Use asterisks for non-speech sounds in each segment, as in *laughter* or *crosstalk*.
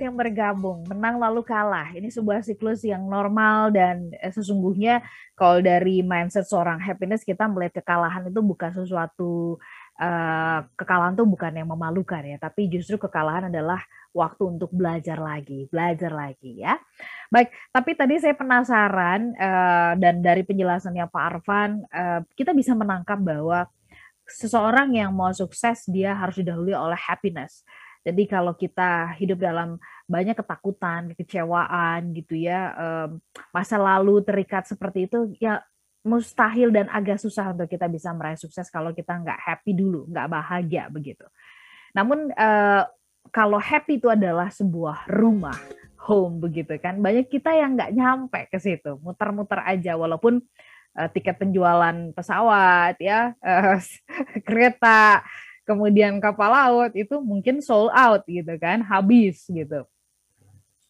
yang bergabung, menang lalu kalah. Ini sebuah siklus yang normal dan eh, sesungguhnya kalau dari mindset seorang happiness kita melihat kekalahan itu bukan sesuatu uh, kekalahan itu bukan yang memalukan ya, tapi justru kekalahan adalah waktu untuk belajar lagi, belajar lagi ya. Baik, tapi tadi saya penasaran uh, dan dari penjelasannya Pak Arfan, uh, kita bisa menangkap bahwa seseorang yang mau sukses dia harus didahului oleh happiness jadi kalau kita hidup dalam banyak ketakutan, kekecewaan gitu ya, masa lalu terikat seperti itu, ya mustahil dan agak susah untuk kita bisa meraih sukses kalau kita nggak happy dulu, nggak bahagia begitu. Namun eh, kalau happy itu adalah sebuah rumah, home begitu kan, banyak kita yang nggak nyampe ke situ, muter-muter aja walaupun eh, tiket penjualan pesawat ya, eh, *laughs* kereta kemudian kapal laut itu mungkin sold out gitu kan, habis gitu.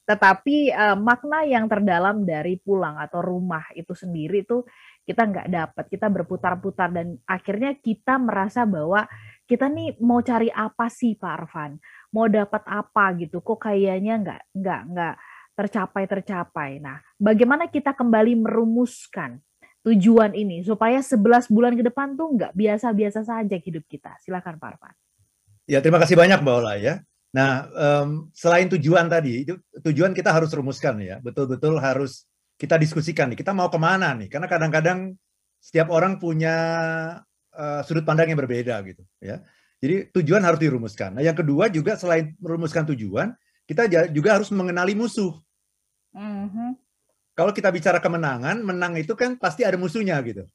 Tetapi uh, makna yang terdalam dari pulang atau rumah itu sendiri itu kita nggak dapat, kita berputar-putar dan akhirnya kita merasa bahwa kita nih mau cari apa sih Pak Arfan, mau dapat apa gitu, kok kayaknya nggak nggak nggak tercapai tercapai. Nah, bagaimana kita kembali merumuskan tujuan ini supaya 11 bulan ke depan tuh nggak biasa-biasa saja hidup kita. Silakan Pak Arfan. Ya terima kasih banyak Mbak Ola ya. Nah um, selain tujuan tadi, itu tujuan kita harus rumuskan ya. Betul-betul harus kita diskusikan nih. Kita mau ke mana nih? Karena kadang-kadang setiap orang punya uh, sudut pandang yang berbeda gitu ya. Jadi tujuan harus dirumuskan. Nah yang kedua juga selain merumuskan tujuan, kita juga harus mengenali musuh. Mm -hmm kalau kita bicara kemenangan, menang itu kan pasti ada musuhnya gitu.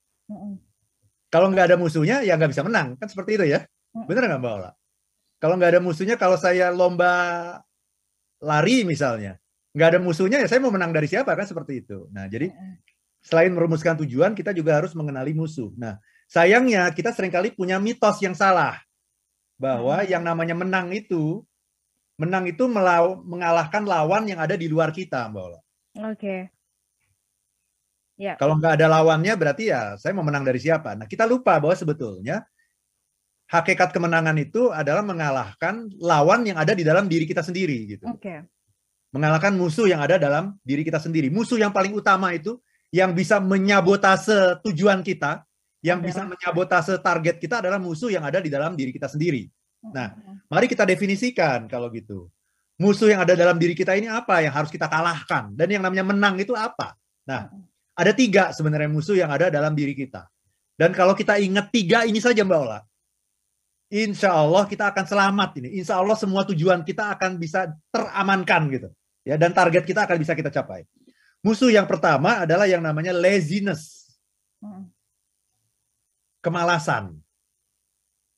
Kalau nggak ada musuhnya, ya nggak bisa menang. Kan seperti itu ya. Bener nggak Mbak Ola? Kalau nggak ada musuhnya, kalau saya lomba lari misalnya, nggak ada musuhnya, ya saya mau menang dari siapa? Kan seperti itu. Nah, jadi selain merumuskan tujuan, kita juga harus mengenali musuh. Nah, sayangnya kita sering kali punya mitos yang salah. Bahwa yang namanya menang itu, menang itu melaw mengalahkan lawan yang ada di luar kita, Mbak Ola. Oke. Okay. Ya. Kalau nggak ada lawannya berarti ya saya mau menang dari siapa. Nah kita lupa bahwa sebetulnya hakikat kemenangan itu adalah mengalahkan lawan yang ada di dalam diri kita sendiri gitu. Okay. Mengalahkan musuh yang ada dalam diri kita sendiri. Musuh yang paling utama itu yang bisa menyabotase tujuan kita, yang adalah. bisa menyabotase target kita adalah musuh yang ada di dalam diri kita sendiri. Nah, mari kita definisikan kalau gitu. Musuh yang ada dalam diri kita ini apa yang harus kita kalahkan dan yang namanya menang itu apa? Nah, ada tiga sebenarnya musuh yang ada dalam diri kita. Dan kalau kita ingat tiga ini saja Mbak Ola, insya Allah kita akan selamat ini. Insya Allah semua tujuan kita akan bisa teramankan gitu. ya Dan target kita akan bisa kita capai. Musuh yang pertama adalah yang namanya laziness. Hmm. Kemalasan.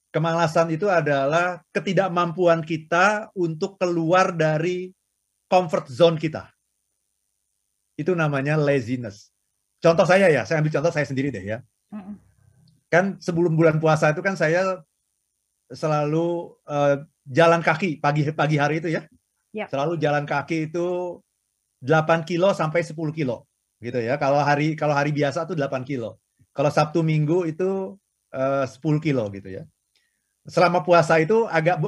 Kemalasan itu adalah ketidakmampuan kita untuk keluar dari comfort zone kita. Itu namanya laziness contoh saya ya, saya ambil contoh saya sendiri deh ya. Kan sebelum bulan puasa itu kan saya selalu uh, jalan kaki pagi pagi hari itu ya. ya. Selalu jalan kaki itu 8 kilo sampai 10 kilo gitu ya. Kalau hari kalau hari biasa tuh 8 kilo. Kalau Sabtu Minggu itu uh, 10 kilo gitu ya. Selama puasa itu agak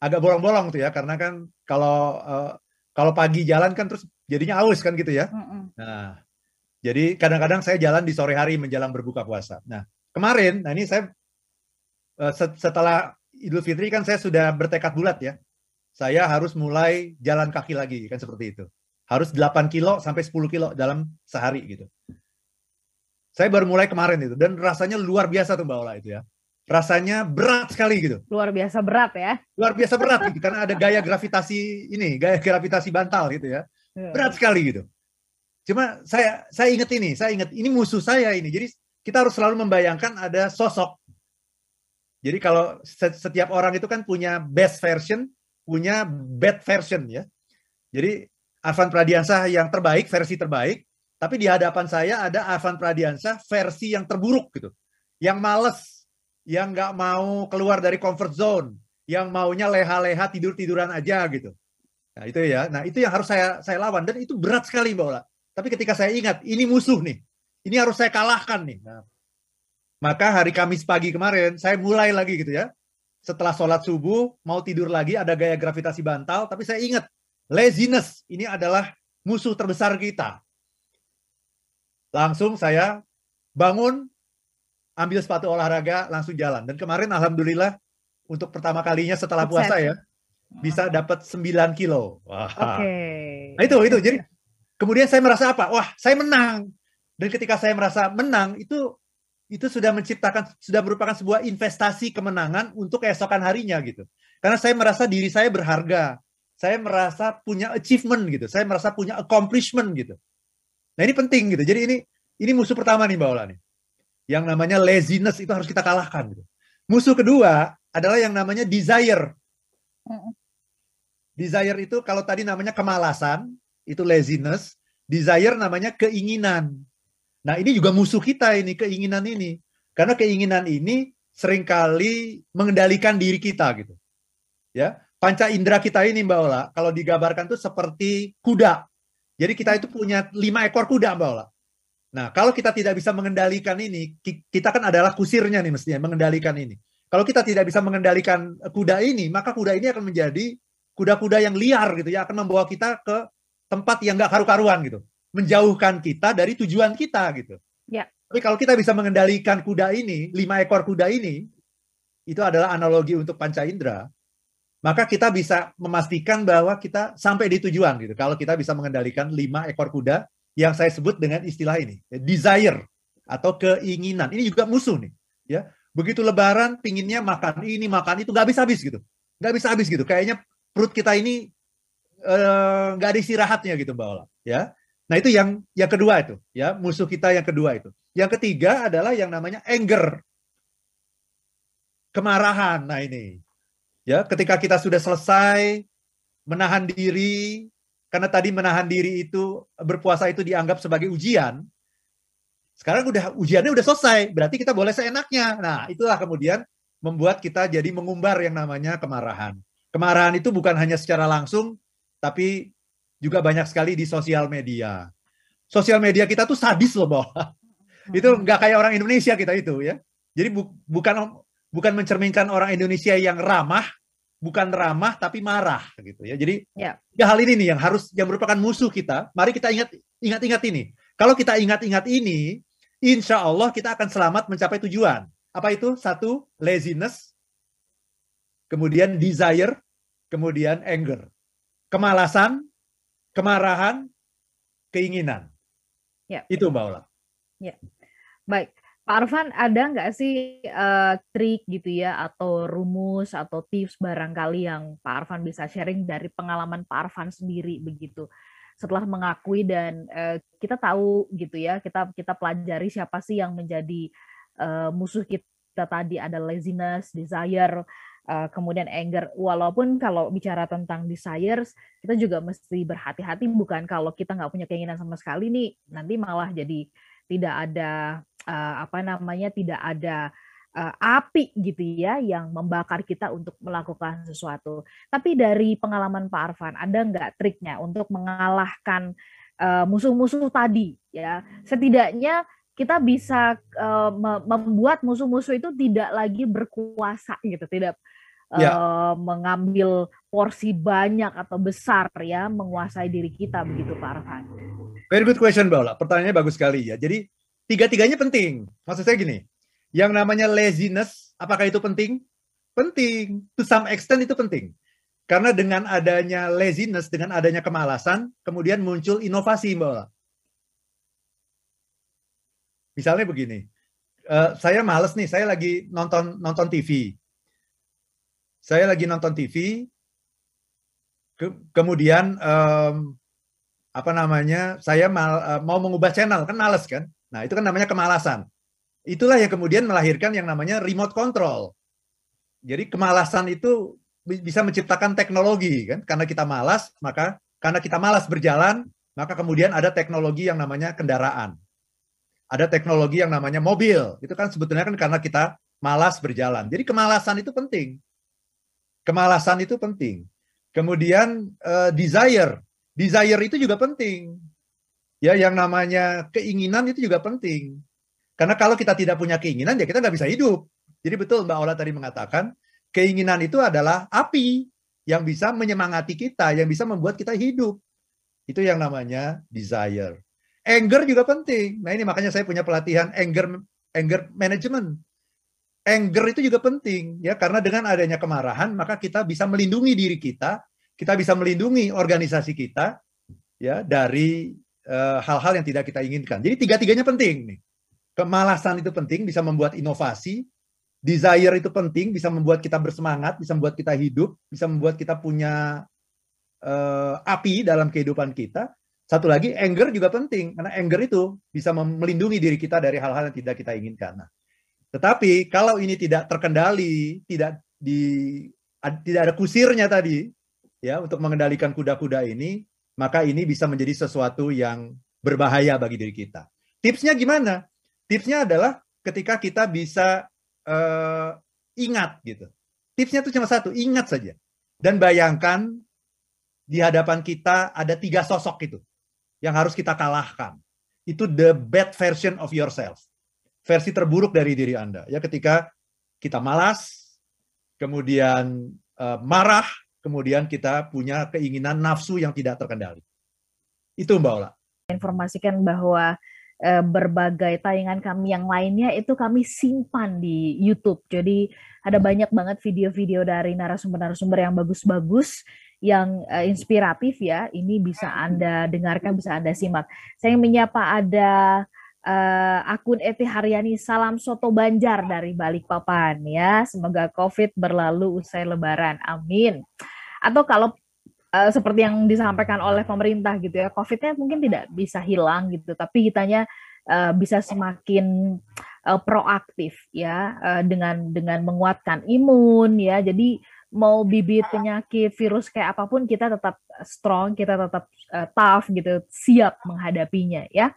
agak bolong-bolong tuh ya karena kan kalau uh, kalau pagi jalan kan terus jadinya aus kan gitu ya. Mm -mm. Nah, jadi kadang-kadang saya jalan di sore hari menjelang berbuka puasa. Nah, kemarin, nah ini saya eh, setelah Idul Fitri kan saya sudah bertekad bulat ya. Saya harus mulai jalan kaki lagi kan seperti itu. Harus 8 kilo sampai 10 kilo dalam sehari gitu. Saya baru mulai kemarin itu dan rasanya luar biasa tuh Mbak Ola itu ya. Rasanya berat sekali gitu. Luar biasa berat ya. Luar biasa berat gitu karena ada gaya gravitasi ini, gaya gravitasi bantal gitu ya. Iya. Berat sekali gitu. Cuma saya saya ingat ini, saya ingat ini musuh saya ini. Jadi kita harus selalu membayangkan ada sosok. Jadi kalau setiap orang itu kan punya best version, punya bad version ya. Jadi Arvan Pradiansah yang terbaik, versi terbaik, tapi di hadapan saya ada Arvan Pradiansah versi yang terburuk gitu. Yang males, yang nggak mau keluar dari comfort zone, yang maunya leha-leha tidur-tiduran aja gitu. Nah, itu ya. Nah, itu yang harus saya saya lawan dan itu berat sekali Mbak Ola. Tapi ketika saya ingat, ini musuh nih. Ini harus saya kalahkan nih. Nah, maka hari Kamis pagi kemarin, saya mulai lagi gitu ya. Setelah sholat subuh, mau tidur lagi, ada gaya gravitasi bantal. Tapi saya ingat, laziness ini adalah musuh terbesar kita. Langsung saya bangun, ambil sepatu olahraga, langsung jalan. Dan kemarin alhamdulillah untuk pertama kalinya setelah puasa ya, bisa dapat 9 kilo. Wah. Okay. Nah itu itu jadi kemudian saya merasa apa? Wah, saya menang. Dan ketika saya merasa menang itu itu sudah menciptakan sudah merupakan sebuah investasi kemenangan untuk keesokan harinya gitu. Karena saya merasa diri saya berharga. Saya merasa punya achievement gitu. Saya merasa punya accomplishment gitu. Nah, ini penting gitu. Jadi ini ini musuh pertama nih Mbak Ola nih. Yang namanya laziness itu harus kita kalahkan gitu. Musuh kedua adalah yang namanya desire. Desire itu kalau tadi namanya kemalasan, itu laziness. Desire namanya keinginan. Nah ini juga musuh kita ini, keinginan ini. Karena keinginan ini sering kali mengendalikan diri kita gitu. Ya, panca indera kita ini Mbak Ola, kalau digambarkan tuh seperti kuda. Jadi kita itu punya lima ekor kuda Mbak Ola. Nah, kalau kita tidak bisa mengendalikan ini, kita kan adalah kusirnya nih mestinya, mengendalikan ini. Kalau kita tidak bisa mengendalikan kuda ini, maka kuda ini akan menjadi kuda-kuda yang liar gitu ya akan membawa kita ke tempat yang nggak karu-karuan gitu. Menjauhkan kita dari tujuan kita gitu. Ya. Tapi kalau kita bisa mengendalikan kuda ini lima ekor kuda ini itu adalah analogi untuk panca indera maka kita bisa memastikan bahwa kita sampai di tujuan gitu. Kalau kita bisa mengendalikan lima ekor kuda yang saya sebut dengan istilah ini desire atau keinginan. Ini juga musuh nih ya. Begitu lebaran pinginnya makan ini makan itu nggak habis habis gitu. Nggak bisa habis gitu. Kayaknya perut kita ini nggak uh, ada istirahatnya gitu Mbak Ola ya. Nah itu yang yang kedua itu ya musuh kita yang kedua itu. Yang ketiga adalah yang namanya anger. Kemarahan nah ini ya. Ketika kita sudah selesai menahan diri karena tadi menahan diri itu berpuasa itu dianggap sebagai ujian sekarang udah ujiannya udah selesai berarti kita boleh seenaknya. Nah itulah kemudian membuat kita jadi mengumbar yang namanya kemarahan. Kemarahan itu bukan hanya secara langsung, tapi juga banyak sekali di sosial media. Sosial media kita tuh sadis loh, bahwa itu hmm. nggak kayak orang Indonesia kita itu ya. Jadi bu bukan bukan mencerminkan orang Indonesia yang ramah, bukan ramah tapi marah gitu ya. Jadi ya. ya hal ini nih yang harus yang merupakan musuh kita. Mari kita ingat ingat-ingat ini. Kalau kita ingat-ingat ini, insya Allah kita akan selamat mencapai tujuan. Apa itu? Satu, laziness. Kemudian desire kemudian anger. Kemalasan, kemarahan, keinginan. Ya. Itu Mbak Ola. Ya. Baik. Pak Arfan, ada nggak sih uh, trik gitu ya, atau rumus, atau tips barangkali yang Pak Arfan bisa sharing dari pengalaman Pak Arfan sendiri begitu? Setelah mengakui dan uh, kita tahu gitu ya, kita kita pelajari siapa sih yang menjadi uh, musuh kita tadi ada laziness, desire, uh, kemudian anger. Walaupun kalau bicara tentang desires, kita juga mesti berhati-hati bukan kalau kita nggak punya keinginan sama sekali nih, nanti malah jadi tidak ada uh, apa namanya tidak ada uh, api gitu ya yang membakar kita untuk melakukan sesuatu. Tapi dari pengalaman Pak Arfan, ada nggak triknya untuk mengalahkan musuh-musuh uh, tadi ya? Setidaknya kita bisa uh, membuat musuh-musuh itu tidak lagi berkuasa gitu, tidak ya. uh, mengambil porsi banyak atau besar ya menguasai diri kita begitu Pak Arfan. Very good question Mbak Pertanyaannya bagus sekali ya. Jadi tiga-tiganya penting. Maksud saya gini, yang namanya laziness apakah itu penting? Penting. To some extent itu penting. Karena dengan adanya laziness, dengan adanya kemalasan, kemudian muncul inovasi Mbak Misalnya begini, uh, saya males nih, saya lagi nonton nonton TV. Saya lagi nonton TV, ke, kemudian um, apa namanya, saya mal, uh, mau mengubah channel, kan males kan? Nah itu kan namanya kemalasan. Itulah yang kemudian melahirkan yang namanya remote control. Jadi kemalasan itu bisa menciptakan teknologi kan? Karena kita malas, maka karena kita malas berjalan, maka kemudian ada teknologi yang namanya kendaraan ada teknologi yang namanya mobil. Itu kan sebetulnya kan karena kita malas berjalan. Jadi kemalasan itu penting. Kemalasan itu penting. Kemudian uh, desire. Desire itu juga penting. Ya, yang namanya keinginan itu juga penting. Karena kalau kita tidak punya keinginan, ya kita nggak bisa hidup. Jadi betul Mbak Ola tadi mengatakan, keinginan itu adalah api. yang bisa menyemangati kita, yang bisa membuat kita hidup. Itu yang namanya desire. Anger juga penting. Nah ini makanya saya punya pelatihan anger anger management. Anger itu juga penting ya karena dengan adanya kemarahan maka kita bisa melindungi diri kita, kita bisa melindungi organisasi kita ya dari eh, hal-hal uh, yang tidak kita inginkan. Jadi tiga-tiganya penting nih. Kemalasan itu penting bisa membuat inovasi, desire itu penting bisa membuat kita bersemangat, bisa membuat kita hidup, bisa membuat kita punya uh, api dalam kehidupan kita. Satu lagi anger juga penting karena anger itu bisa melindungi diri kita dari hal-hal yang tidak kita inginkan. Nah, tetapi kalau ini tidak terkendali, tidak di tidak ada kusirnya tadi ya untuk mengendalikan kuda-kuda ini, maka ini bisa menjadi sesuatu yang berbahaya bagi diri kita. Tipsnya gimana? Tipsnya adalah ketika kita bisa uh, ingat gitu. Tipsnya itu cuma satu, ingat saja. Dan bayangkan di hadapan kita ada tiga sosok itu yang harus kita kalahkan. Itu the bad version of yourself. Versi terburuk dari diri Anda. Ya ketika kita malas, kemudian uh, marah, kemudian kita punya keinginan nafsu yang tidak terkendali. Itu Mbak Ola. Informasikan bahwa uh, berbagai tayangan kami yang lainnya itu kami simpan di YouTube. Jadi ada banyak banget video-video dari narasumber-narasumber yang bagus-bagus yang uh, inspiratif ya. Ini bisa Anda dengarkan, bisa Anda simak. Saya menyapa ada uh, akun Eti Haryani Salam Soto Banjar dari Balikpapan ya. Semoga COVID berlalu usai lebaran. Amin. Atau kalau uh, seperti yang disampaikan oleh pemerintah gitu ya, COVID-nya mungkin tidak bisa hilang gitu, tapi kitanya uh, bisa semakin uh, proaktif ya uh, dengan dengan menguatkan imun ya. Jadi mau bibit penyakit virus kayak apa pun kita tetap strong, kita tetap uh, tough gitu, siap menghadapinya ya.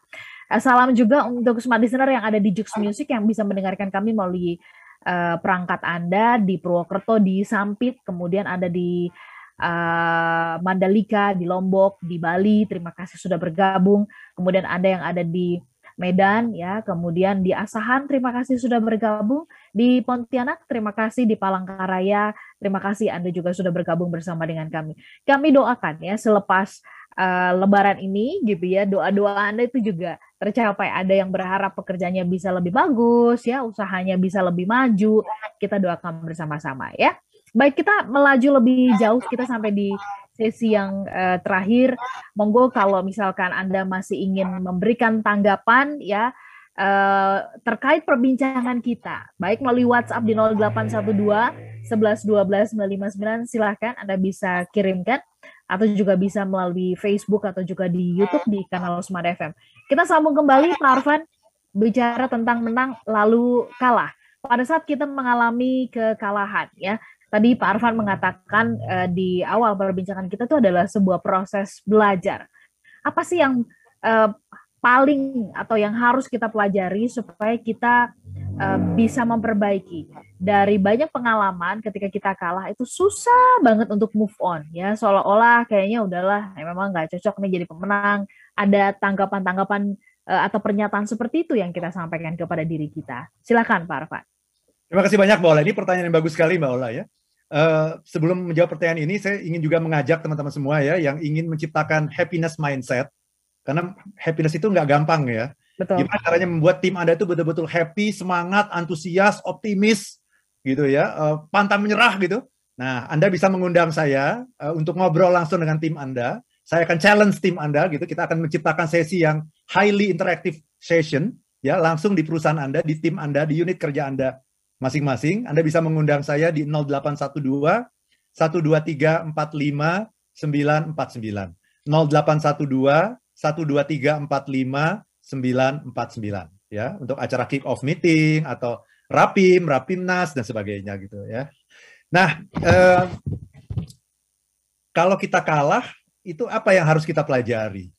Uh, salam juga untuk smart listener yang ada di Jux Music yang bisa mendengarkan kami melalui uh, perangkat Anda di Purwokerto, di Sampit, kemudian ada di uh, Mandalika, di Lombok, di Bali. Terima kasih sudah bergabung. Kemudian ada yang ada di Medan ya, kemudian di Asahan terima kasih sudah bergabung, di Pontianak terima kasih, di Palangkaraya terima kasih Anda juga sudah bergabung bersama dengan kami. Kami doakan ya selepas uh, lebaran ini gitu ya, doa-doa Anda itu juga tercapai. Ada yang berharap pekerjaannya bisa lebih bagus ya, usahanya bisa lebih maju. Kita doakan bersama-sama ya. Baik, kita melaju lebih jauh, kita sampai di sesi yang uh, terakhir. Monggo kalau misalkan Anda masih ingin memberikan tanggapan ya uh, terkait perbincangan kita, baik melalui WhatsApp di 0812 11 12 959 silahkan Anda bisa kirimkan atau juga bisa melalui Facebook atau juga di YouTube di kanal Smart FM. Kita sambung kembali Pak Arfan bicara tentang menang lalu kalah. Pada saat kita mengalami kekalahan ya, Tadi Pak Arfan mengatakan uh, di awal perbincangan kita itu adalah sebuah proses belajar. Apa sih yang uh, paling atau yang harus kita pelajari supaya kita uh, bisa memperbaiki dari banyak pengalaman ketika kita kalah itu susah banget untuk move on ya seolah-olah kayaknya udahlah ya memang nggak cocok nih jadi pemenang ada tanggapan-tanggapan uh, atau pernyataan seperti itu yang kita sampaikan kepada diri kita silakan Pak Arfan. Terima kasih banyak Mbak Ola. Ini pertanyaan yang bagus sekali Mbak Ola ya. Uh, sebelum menjawab pertanyaan ini, saya ingin juga mengajak teman-teman semua ya yang ingin menciptakan happiness mindset, karena happiness itu nggak gampang ya. Betul. Gimana caranya membuat tim Anda itu betul-betul happy, semangat, antusias, optimis, gitu ya, uh, pantang menyerah gitu. Nah, Anda bisa mengundang saya uh, untuk ngobrol langsung dengan tim Anda. Saya akan challenge tim Anda gitu. Kita akan menciptakan sesi yang highly interactive session ya langsung di perusahaan Anda, di tim Anda, di unit kerja Anda masing-masing. Anda bisa mengundang saya di 0812 123 45 949. 0812 123 45 949 ya untuk acara kick off meeting atau rapim, rapimnas dan sebagainya gitu ya. Nah, eh, kalau kita kalah itu apa yang harus kita pelajari?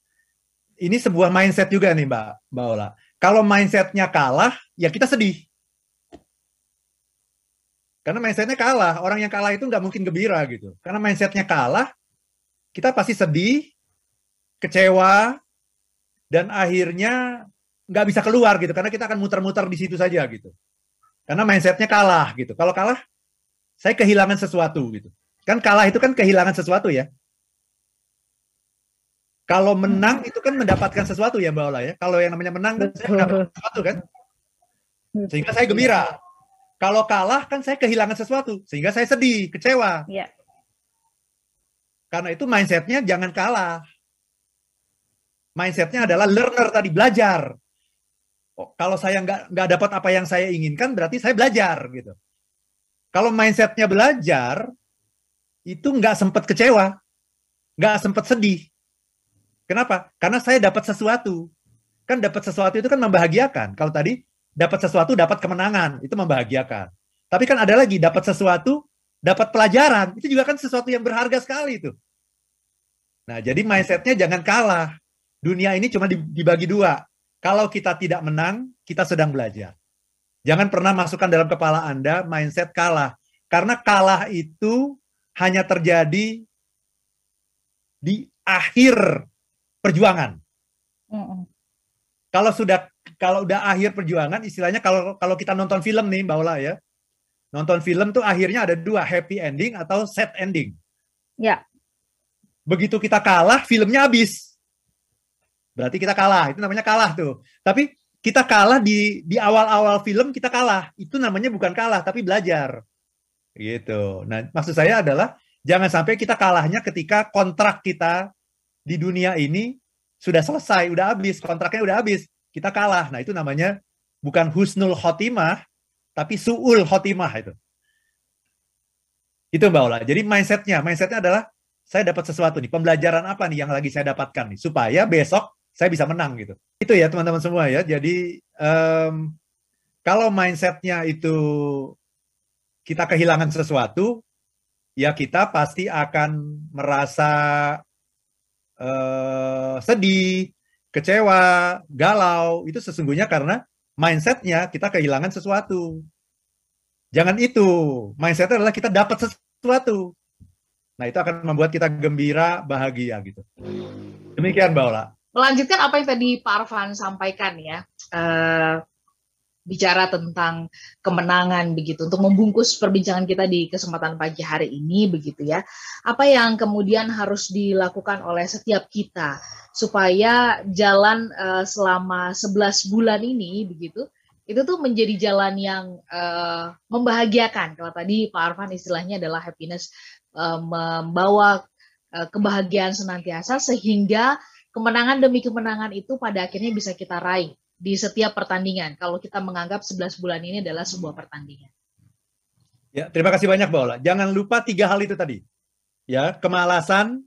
Ini sebuah mindset juga nih Mbak Mbak Ola. Kalau mindsetnya kalah, ya kita sedih. Karena mindsetnya kalah. Orang yang kalah itu nggak mungkin gembira gitu. Karena mindsetnya kalah, kita pasti sedih, kecewa, dan akhirnya nggak bisa keluar gitu. Karena kita akan muter-muter di situ saja gitu. Karena mindsetnya kalah gitu. Kalau kalah, saya kehilangan sesuatu gitu. Kan kalah itu kan kehilangan sesuatu ya. Kalau menang itu kan mendapatkan sesuatu ya Mbak Ola ya. Kalau yang namanya menang kan saya mendapatkan sesuatu kan. Sehingga saya gembira. Kalau kalah kan saya kehilangan sesuatu. Sehingga saya sedih, kecewa. Ya. Karena itu mindsetnya jangan kalah. Mindsetnya adalah learner tadi, belajar. Oh, kalau saya nggak nggak dapat apa yang saya inginkan, berarti saya belajar gitu. Kalau mindsetnya belajar, itu nggak sempat kecewa, nggak sempat sedih. Kenapa? Karena saya dapat sesuatu. Kan dapat sesuatu itu kan membahagiakan. Kalau tadi dapat sesuatu, dapat kemenangan, itu membahagiakan. Tapi kan ada lagi dapat sesuatu, dapat pelajaran, itu juga kan sesuatu yang berharga sekali itu. Nah, jadi mindsetnya jangan kalah. Dunia ini cuma dibagi dua. Kalau kita tidak menang, kita sedang belajar. Jangan pernah masukkan dalam kepala Anda mindset kalah. Karena kalah itu hanya terjadi di akhir perjuangan. Mm -mm. Kalau sudah kalau udah akhir perjuangan, istilahnya kalau kalau kita nonton film nih, Mbak Ola ya, nonton film tuh akhirnya ada dua happy ending atau sad ending. Ya. Begitu kita kalah, filmnya habis. Berarti kita kalah, itu namanya kalah tuh. Tapi kita kalah di di awal-awal film kita kalah, itu namanya bukan kalah tapi belajar. Gitu. Nah, maksud saya adalah jangan sampai kita kalahnya ketika kontrak kita di dunia ini sudah selesai, udah habis, kontraknya udah habis, kita kalah. Nah, itu namanya bukan husnul khotimah, tapi su'ul khotimah itu. Itu Mbak Ola. Jadi mindsetnya, mindsetnya adalah saya dapat sesuatu nih, pembelajaran apa nih yang lagi saya dapatkan nih, supaya besok saya bisa menang gitu. Itu ya teman-teman semua ya. Jadi um, kalau mindsetnya itu kita kehilangan sesuatu, ya kita pasti akan merasa uh, sedih, kecewa, galau, itu sesungguhnya karena mindsetnya kita kehilangan sesuatu. Jangan itu. Mindsetnya adalah kita dapat sesuatu. Nah, itu akan membuat kita gembira, bahagia gitu. Demikian, Mbak Ola. Melanjutkan apa yang tadi Pak Arfan sampaikan ya. Uh, bicara tentang kemenangan begitu untuk membungkus perbincangan kita di kesempatan pagi hari ini begitu ya. Apa yang kemudian harus dilakukan oleh setiap kita supaya jalan uh, selama 11 bulan ini begitu itu tuh menjadi jalan yang uh, membahagiakan. Kalau tadi Pak Arfan istilahnya adalah happiness uh, membawa kebahagiaan senantiasa sehingga kemenangan demi kemenangan itu pada akhirnya bisa kita raih di setiap pertandingan kalau kita menganggap 11 bulan ini adalah sebuah pertandingan. Ya, terima kasih banyak Mbak Ola. Jangan lupa tiga hal itu tadi. Ya, kemalasan,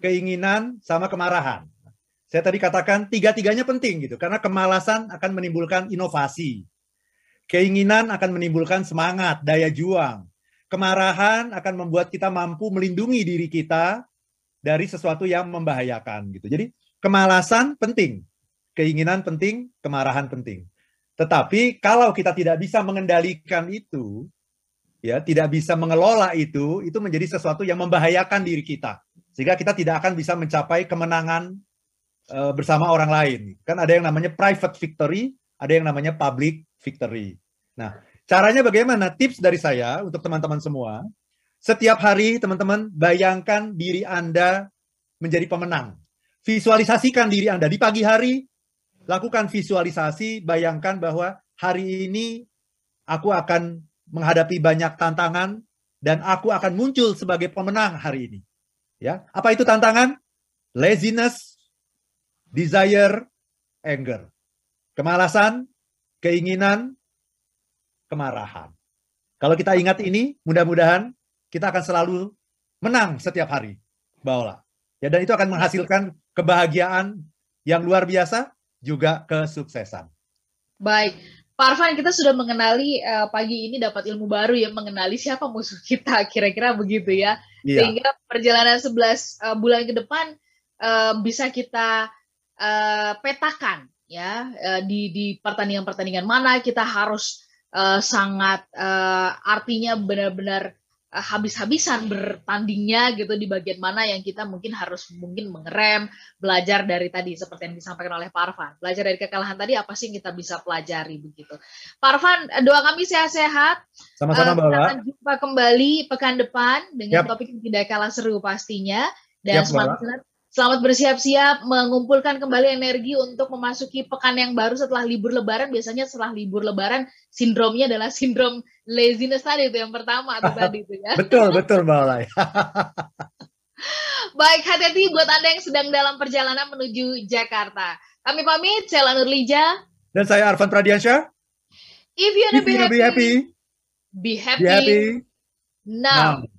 keinginan, sama kemarahan. Saya tadi katakan tiga-tiganya penting gitu, karena kemalasan akan menimbulkan inovasi. Keinginan akan menimbulkan semangat, daya juang. Kemarahan akan membuat kita mampu melindungi diri kita dari sesuatu yang membahayakan gitu. Jadi kemalasan penting keinginan penting, kemarahan penting. Tetapi kalau kita tidak bisa mengendalikan itu, ya tidak bisa mengelola itu, itu menjadi sesuatu yang membahayakan diri kita. Sehingga kita tidak akan bisa mencapai kemenangan uh, bersama orang lain. Kan ada yang namanya private victory, ada yang namanya public victory. Nah, caranya bagaimana? Tips dari saya untuk teman-teman semua. Setiap hari teman-teman bayangkan diri Anda menjadi pemenang. Visualisasikan diri Anda di pagi hari, lakukan visualisasi, bayangkan bahwa hari ini aku akan menghadapi banyak tantangan dan aku akan muncul sebagai pemenang hari ini. Ya, apa itu tantangan? Laziness, desire, anger. Kemalasan, keinginan, kemarahan. Kalau kita ingat ini, mudah-mudahan kita akan selalu menang setiap hari. Bawalah. Ya, dan itu akan menghasilkan kebahagiaan yang luar biasa juga kesuksesan. Baik, Pak Arfan, kita sudah mengenali uh, pagi ini dapat ilmu baru ya mengenali siapa musuh kita, *laughs* kira-kira begitu ya. Iya. Sehingga perjalanan 11 uh, eh, bulan ke depan uh, bisa kita uh, petakan ya uh, di di pertandingan-pertandingan mana kita harus uh, sangat uh, artinya benar-benar habis-habisan bertandingnya gitu di bagian mana yang kita mungkin harus mungkin mengerem, belajar dari tadi seperti yang disampaikan oleh Pak Arfan. Belajar dari kekalahan tadi apa sih yang kita bisa pelajari begitu. Pak Arfan, doa kami sehat-sehat. Sama-sama, Uh, kita Mbak. akan jumpa kembali pekan depan dengan Yap. topik yang tidak kalah seru pastinya. Dan Yap, selamat, selamat bersiap-siap mengumpulkan kembali energi untuk memasuki pekan yang baru setelah libur lebaran. Biasanya setelah libur lebaran sindromnya adalah sindrom laziness tadi itu yang pertama atau *laughs* tadi itu ya. Betul, betul Mbak Olay. *laughs* Baik, hati-hati buat Anda yang sedang dalam perjalanan menuju Jakarta. Kami pamit, saya Lanur Lija. Dan saya Arfan Pradiansyah. If you wanna If you wanna be happy, be happy, be happy now. now.